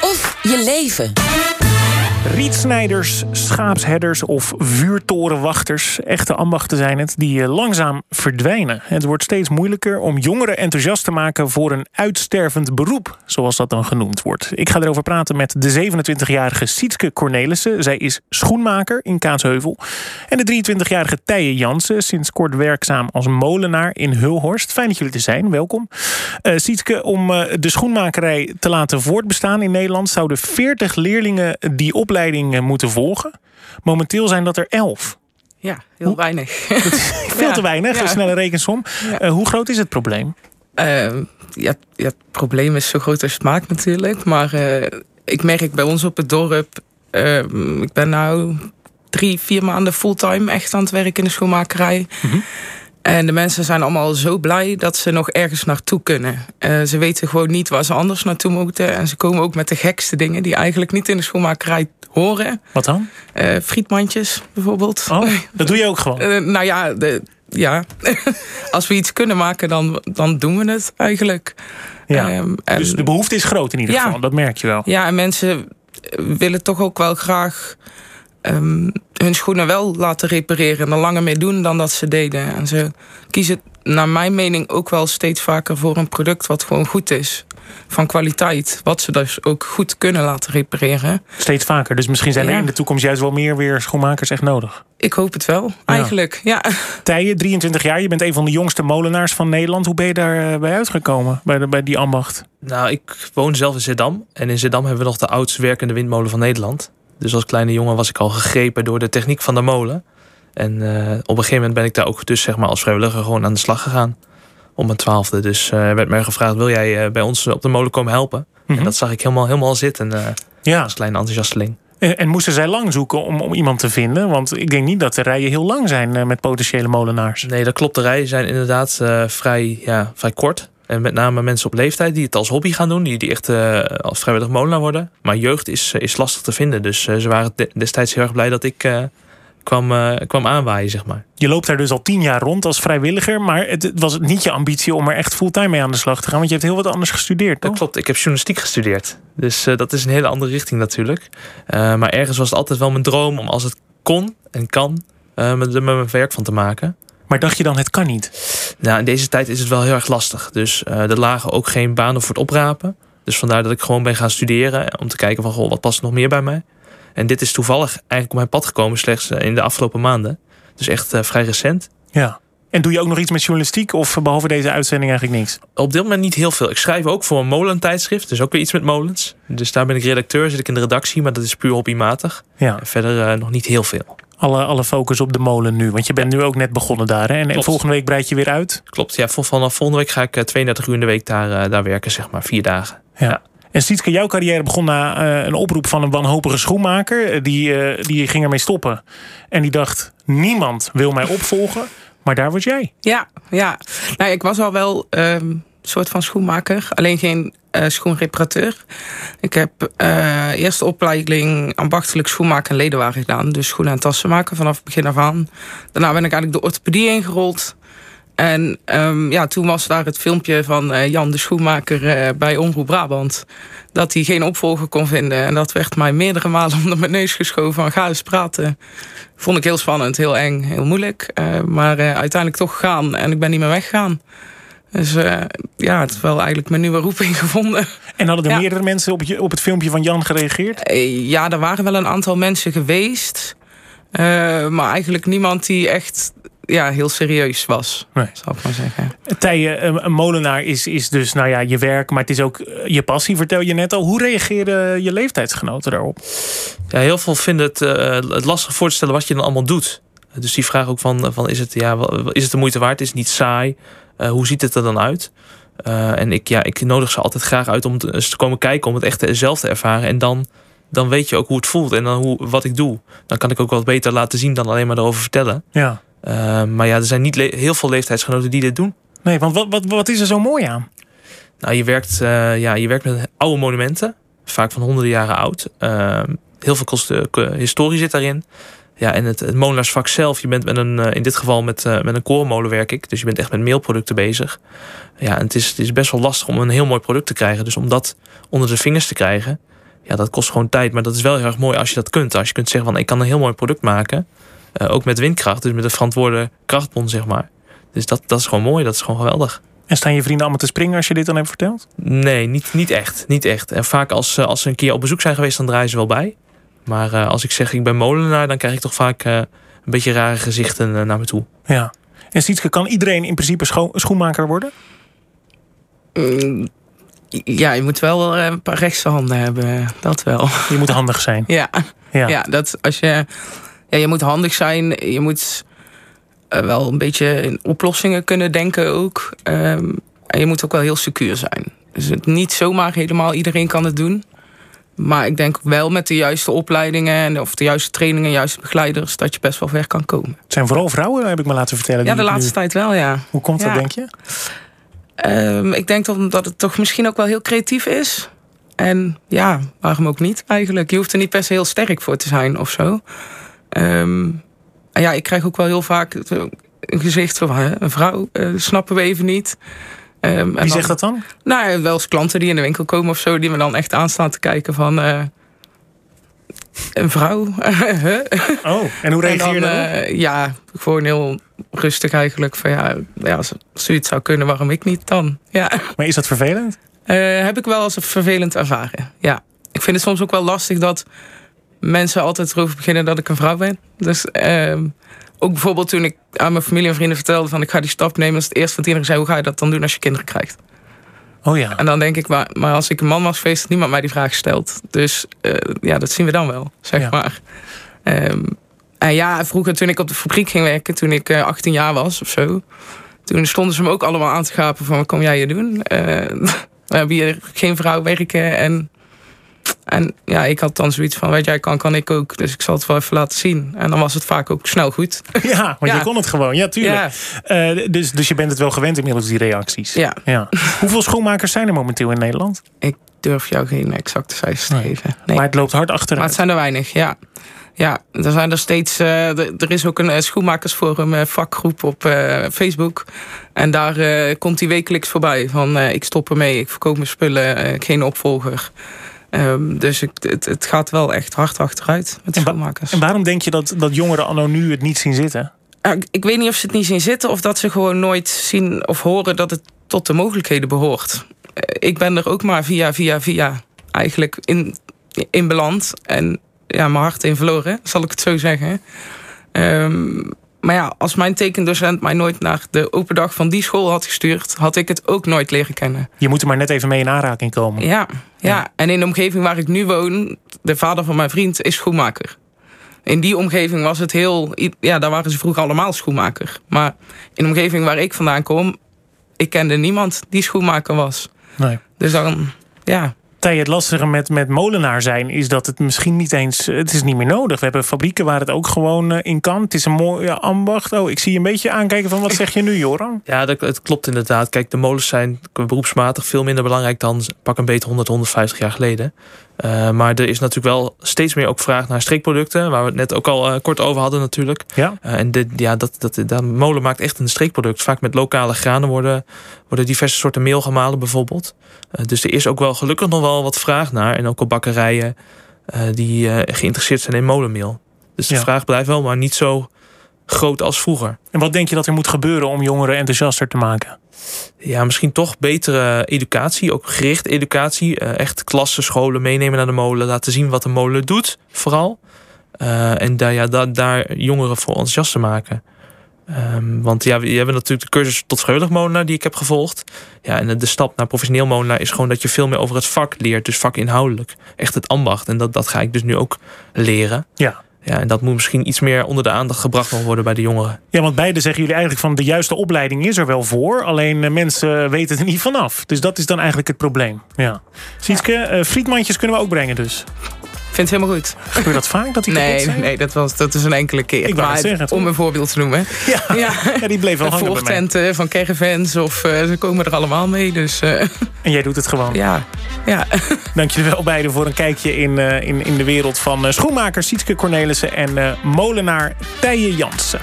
of je leven. Rietsnijders, schaapsherders of vuurtorenwachters. Echte ambachten zijn het, die eh, langzaam verdwijnen. Het wordt steeds moeilijker om jongeren enthousiast te maken voor een uitstervend beroep, zoals dat dan genoemd wordt. Ik ga erover praten met de 27-jarige Sietske Cornelissen. Zij is schoenmaker in Kaatsheuvel. En de 23-jarige Tije Jansen, sinds kort werkzaam als molenaar in Hulhorst. Fijn dat jullie er zijn, welkom. Uh, Sietske, om uh, de schoenmakerij te laten voortbestaan in Nederland zouden 40 leerlingen die opleiding moeten volgen. Momenteel zijn dat er 11. Ja, heel weinig. Veel te weinig, ja. een snelle rekensom. Ja. Uh, hoe groot is het probleem? Uh, ja, het probleem is zo groot als het maakt natuurlijk. Maar uh, ik merk bij ons op het dorp... ik ben nu drie, vier maanden fulltime echt aan het werken in de schoonmakerij. Mm -hmm. En de mensen zijn allemaal zo blij dat ze nog ergens naartoe kunnen. Uh, ze weten gewoon niet waar ze anders naartoe moeten. En ze komen ook met de gekste dingen die eigenlijk niet in de schoonmakerij horen. Wat dan? Uh, frietmandjes bijvoorbeeld. Oh, dat doe je ook gewoon? Uh, nou ja, de, ja. als we iets kunnen maken, dan, dan doen we het eigenlijk. Ja. Um, en, dus de behoefte is groot in ieder geval, ja, dat merk je wel. Ja, en mensen willen toch ook wel graag um, hun schoenen wel laten repareren en er langer mee doen dan dat ze deden. En ze kiezen, naar mijn mening, ook wel steeds vaker voor een product wat gewoon goed is. Van kwaliteit, wat ze dus ook goed kunnen laten repareren. Steeds vaker, dus misschien zijn er ja. in de toekomst juist wel meer weer schoenmakers echt nodig. Ik hoop het wel, eigenlijk. Ja. ja. Tije, 23 jaar, je bent een van de jongste molenaars van Nederland. Hoe ben je daarbij uitgekomen, bij, de, bij die ambacht? Nou, ik woon zelf in Zeddam. En in Zeddam hebben we nog de oudste werkende windmolen van Nederland. Dus als kleine jongen was ik al gegrepen door de techniek van de molen. En uh, op een gegeven moment ben ik daar ook dus zeg maar als vrijwilliger gewoon aan de slag gegaan. Om mijn twaalfde. Dus uh, werd mij gevraagd, wil jij uh, bij ons op de molen komen helpen? Mm -hmm. En dat zag ik helemaal, helemaal zitten ja. als kleine enthousiasteling. En, en moesten zij lang zoeken om, om iemand te vinden? Want ik denk niet dat de rijen heel lang zijn met potentiële molenaars. Nee, dat klopt. De rijen zijn inderdaad vrij, ja, vrij kort. En met name mensen op leeftijd die het als hobby gaan doen, die, die echt uh, als vrijwillig molenaar worden. Maar jeugd is, is lastig te vinden. Dus uh, ze waren destijds heel erg blij dat ik uh, kwam, kwam aanwaaien, zeg maar. Je loopt daar dus al tien jaar rond als vrijwilliger. Maar het was niet je ambitie om er echt fulltime mee aan de slag te gaan. Want je hebt heel wat anders gestudeerd, toch? Dat klopt. Ik heb journalistiek gestudeerd. Dus dat is een hele andere richting natuurlijk. maar ergens was het altijd wel mijn droom om als het kon en kan, met, met mijn werk van te maken. Maar dacht je dan, het kan niet? Nou, in deze tijd is het wel heel erg lastig. Dus uh, er lagen ook geen banen voor het oprapen. Dus vandaar dat ik gewoon ben gaan studeren. Om te kijken van, goh, wat past nog meer bij mij? En dit is toevallig eigenlijk op mijn pad gekomen slechts in de afgelopen maanden. Dus echt uh, vrij recent. Ja. En doe je ook nog iets met journalistiek of behalve deze uitzending eigenlijk niks? Op dit moment niet heel veel. Ik schrijf ook voor een molentijdschrift, dus ook weer iets met molens. Dus daar ben ik redacteur, zit ik in de redactie, maar dat is puur hobbymatig. Ja. En verder uh, nog niet heel veel alle, alle focus op de molen nu? Want je bent nu ook net begonnen daar. Hè? En Klopt. volgende week breid je weer uit? Klopt, ja. Vanaf volgende week ga ik 32 uur in de week daar, daar werken, zeg maar. Vier dagen. Ja. ja. En Sietske, jouw carrière begon na uh, een oproep van een wanhopige schoenmaker. Die, uh, die ging ermee stoppen. En die dacht, niemand wil mij opvolgen. Maar daar was jij. Ja, ja. Nou, ik was al wel um, soort van schoenmaker. Alleen geen uh, schoenreparateur. Ik heb uh, eerst de opleiding ambachtelijk schoenmaken en ledenwagen gedaan. Dus schoenen en tassen maken vanaf het begin af aan. Daarna ben ik eigenlijk de orthopedie ingerold. En um, ja, toen was daar het filmpje van uh, Jan de Schoenmaker bij Omroep Brabant. Dat hij geen opvolger kon vinden. En dat werd mij meerdere malen onder mijn neus geschoven van ga eens praten. Vond ik heel spannend, heel eng, heel moeilijk. maar uiteindelijk toch gaan en ik ben niet meer weggegaan. Dus uh, ja, het is wel eigenlijk mijn nieuwe roeping gevonden. En hadden er ja. meerdere mensen op, je, op het filmpje van Jan gereageerd? Uh, ja, er waren wel een aantal mensen geweest. Uh, maar eigenlijk niemand die echt ja, heel serieus was, nee. zal ik maar zeggen. Tije, een molenaar is, is dus nou ja, je werk, maar het is ook je passie, vertel je net al. Hoe reageren je leeftijdsgenoten daarop? Ja, heel veel vinden het, het lastig voor te stellen wat je dan allemaal doet. Dus die vraag ook van, van is, het, ja, is het de moeite waard? Is het niet saai? Uh, hoe ziet het er dan uit? Uh, en ik, ja, ik nodig ze altijd graag uit om eens te komen kijken, om het echt zelf te ervaren. En dan, dan weet je ook hoe het voelt en dan hoe, wat ik doe. Dan kan ik ook wat beter laten zien dan alleen maar erover vertellen. Ja. Uh, maar ja, er zijn niet heel veel leeftijdsgenoten die dit doen. Nee, want wat, wat, wat is er zo mooi aan? Nou, je werkt, ja, je werkt met oude monumenten, vaak van honderden jaren oud. heel veel kosten, historie zit daarin. Ja, en het, het molenaarsvak zelf, je bent met een, in dit geval met, met een korenmolen werk ik. Dus je bent echt met meelproducten bezig. Ja, en het is, het is best wel lastig om een heel mooi product te krijgen. Dus om dat onder de vingers te krijgen, ja, dat kost gewoon tijd. Maar dat is wel heel erg mooi als je dat kunt. Als je kunt zeggen van ik kan een heel mooi product maken. ook met windkracht, dus met een verantwoorde krachtbron, zeg maar. Dus dat, dat is gewoon mooi, dat is gewoon geweldig. En staan je vrienden allemaal te springen als je dit dan hebt verteld? Nee, niet, niet echt. Niet echt. En vaak als, eh, als ze een keer op bezoek zijn geweest, dan draaien ze wel bij. Maar uh, als ik zeg ik ben molenaar, dan krijg ik toch vaak uh, een beetje rare gezichten uh, naar me toe. Ja. En Sietske, kan iedereen in principe scho schoenmaker worden? Mm, ja, je moet wel een paar rechtse handen hebben. Dat wel. Je moet handig zijn. ja. Ja. ja, dat als je. Ja, je moet handig zijn. Je moet uh, wel een beetje in oplossingen kunnen denken ook. Um, en je moet ook wel heel secuur zijn. Dus het, niet zomaar helemaal iedereen kan het doen. Maar ik denk wel met de juiste opleidingen en of de juiste trainingen, juiste begeleiders, dat je best wel ver kan komen. Het zijn vooral vrouwen, heb ik me laten vertellen. Ja, de laatste tijd wel, ja. Hoe komt dat, denk je? Um, ik denk dat, dat het toch misschien ook wel heel creatief is. En ja, waarom ook niet eigenlijk? Je hoeft er niet per se heel sterk voor te zijn of zo. Um, ja, ik krijg ook wel heel vaak een gezicht van een vrouw, uh, snappen we even niet. Um, Wie zegt dat dan? Nou, wel eens klanten die in de winkel komen of zo, die me dan echt aanstaan te kijken van. Uh, een vrouw. oh, en hoe reageer je dan? Uh, ja, gewoon heel rustig eigenlijk. Van ja, ja, als zoiets zou kunnen, waarom ik niet dan? Ja. Maar is dat vervelend? heb ik wel als vervelend ervaren. Ja. Ik vind het soms ook wel lastig dat mensen altijd erover beginnen dat ik een vrouw ben. Dus uh, ook bijvoorbeeld toen ik aan mijn familie en vrienden vertelde van ik ga die stap nemen, is het eerste wat iedereen zei: hoe ga je dat dan doen als je kinderen krijgt? Oh ja. En dan denk ik, maar, maar als ik een man was geweest, had niemand mij die vraag gesteld. Dus uh, ja, dat zien we dan wel, zeg ja. maar. Um, en ja, vroeger toen ik op de fabriek ging werken, toen ik uh, 18 jaar was of zo, toen stonden ze me ook allemaal aan te gapen van wat kom jij hier doen? Uh, we hebben hier geen vrouw werken en en ja, ik had dan zoiets van, weet jij kan, kan ik ook. Dus ik zal het wel even laten zien. En dan was het vaak ook snel goed. Ja, want je kon het gewoon. Ja, tuurlijk. Ja. Uh, dus, dus je bent het wel gewend inmiddels, die reacties. Ja. ja. Hoeveel schoonmakers zijn er momenteel in Nederland? Ik durf jou geen exacte cijfers te geven. Nee. Maar het loopt hard achteruit. Maar het zijn er weinig, ja. Ja, er zijn er steeds. Uh, er is ook een uh, schoenmakersforum uh, vakgroep op Facebook. En daar komt hij wekelijks voorbij. Van ik stop ermee, ik verkoop mijn spullen, geen opvolger. Um, dus ik, het, het, gaat wel echt hard achteruit met de schoonmakers. En waarom denk je dat, dat jongeren anno nu het niet zien zitten? Uh, ik weet niet of ze het niet zien zitten... of dat ze gewoon nooit zien of horen dat het tot de mogelijkheden behoort. Uh, ik ben er ook maar via, via, via eigenlijk in, in beland. En ja, mijn hart in verloren, zal ik het zo zeggen. Um, maar ja, als mijn tekendocent mij nooit naar de open dag van die school had gestuurd, had ik het ook nooit leren kennen. Je moet er maar net even mee in aanraking komen. Ja, ja. en in de omgeving waar ik nu woon, de vader van mijn vriend is schoenmaker. In die omgeving was het heel. Ja, daar waren ze vroeger allemaal schoenmaker. Maar in de omgeving waar ik vandaan kom, ik kende niemand die schoenmaker was. Nee. Dus dan, ja. Het lastige met, met molenaar zijn is dat het misschien niet eens. Het is niet meer nodig. We hebben fabrieken waar het ook gewoon eh, in kan. Het is een mooie ambacht. Oh, ik zie een beetje aankijken van wat zeg je nu, Joran? Ja, dat, het klopt inderdaad. Kijk, de molens zijn beroepsmatig veel minder belangrijk dan pak een beter 100, 150 jaar geleden. Uh, maar er is natuurlijk wel steeds meer ook vraag naar streekproducten. Waar we het net ook al uh, kort over hadden natuurlijk. Ja. Uh, en de, ja, dat, dat, dat, molen maakt echt een streekproduct. Vaak met lokale granen worden, worden diverse soorten meel gemalen bijvoorbeeld. dus er is ook wel gelukkig nog wel wat vraag naar. En ook op bakkerijen die geïnteresseerd zijn in molenmeel. Dus de ja. vraag blijft wel, maar niet zo groot als vroeger. En wat denk je dat er moet gebeuren om jongeren enthousiaster te maken? Ja, misschien toch betere educatie, ook gerichte educatie. Uh, echt klassen, scholen meenemen naar de molen, laten zien wat de molen doet, vooral. Uh, en daar, ja, daar, daar jongeren voor enthousiast te maken. Um, want ja, we hebben natuurlijk de cursus tot vrijwillig molenaar die ik heb gevolgd. Ja, en de stap naar professioneel molenaar is gewoon dat je veel meer over het vak leert. Dus vakinhoudelijk. Echt het ambacht. En dat, dat ga ik dus nu ook leren. Ja. Ja, en dat moet misschien iets meer onder de aandacht gebracht worden bij de jongeren. Ja, want beide zeggen jullie eigenlijk van de juiste opleiding is er wel voor. Alleen uh, mensen weten er niet vanaf. Dus dat is dan eigenlijk het probleem. Ja. Sietske, uh, frietmandjes kunnen we ook brengen dus. Vind het helemaal goed. Gebeurt dat vaak dat die Nee, zijn? nee dat, was, dat is een enkele keer. Ik maar zeggen, om een voorbeeld te noemen. Ja, Ja, ja, die bleef wel hangen bij mij. voortenten van caravans of eh, ze komen er allemaal mee. Dus eh, En jij doet het gewoon. ja, ja. Dank jullie wel beiden voor een kijkje in, eh, in, in de wereld van eh, schoenmaker Sietske Cornelissen en molenaar Tije Jansen.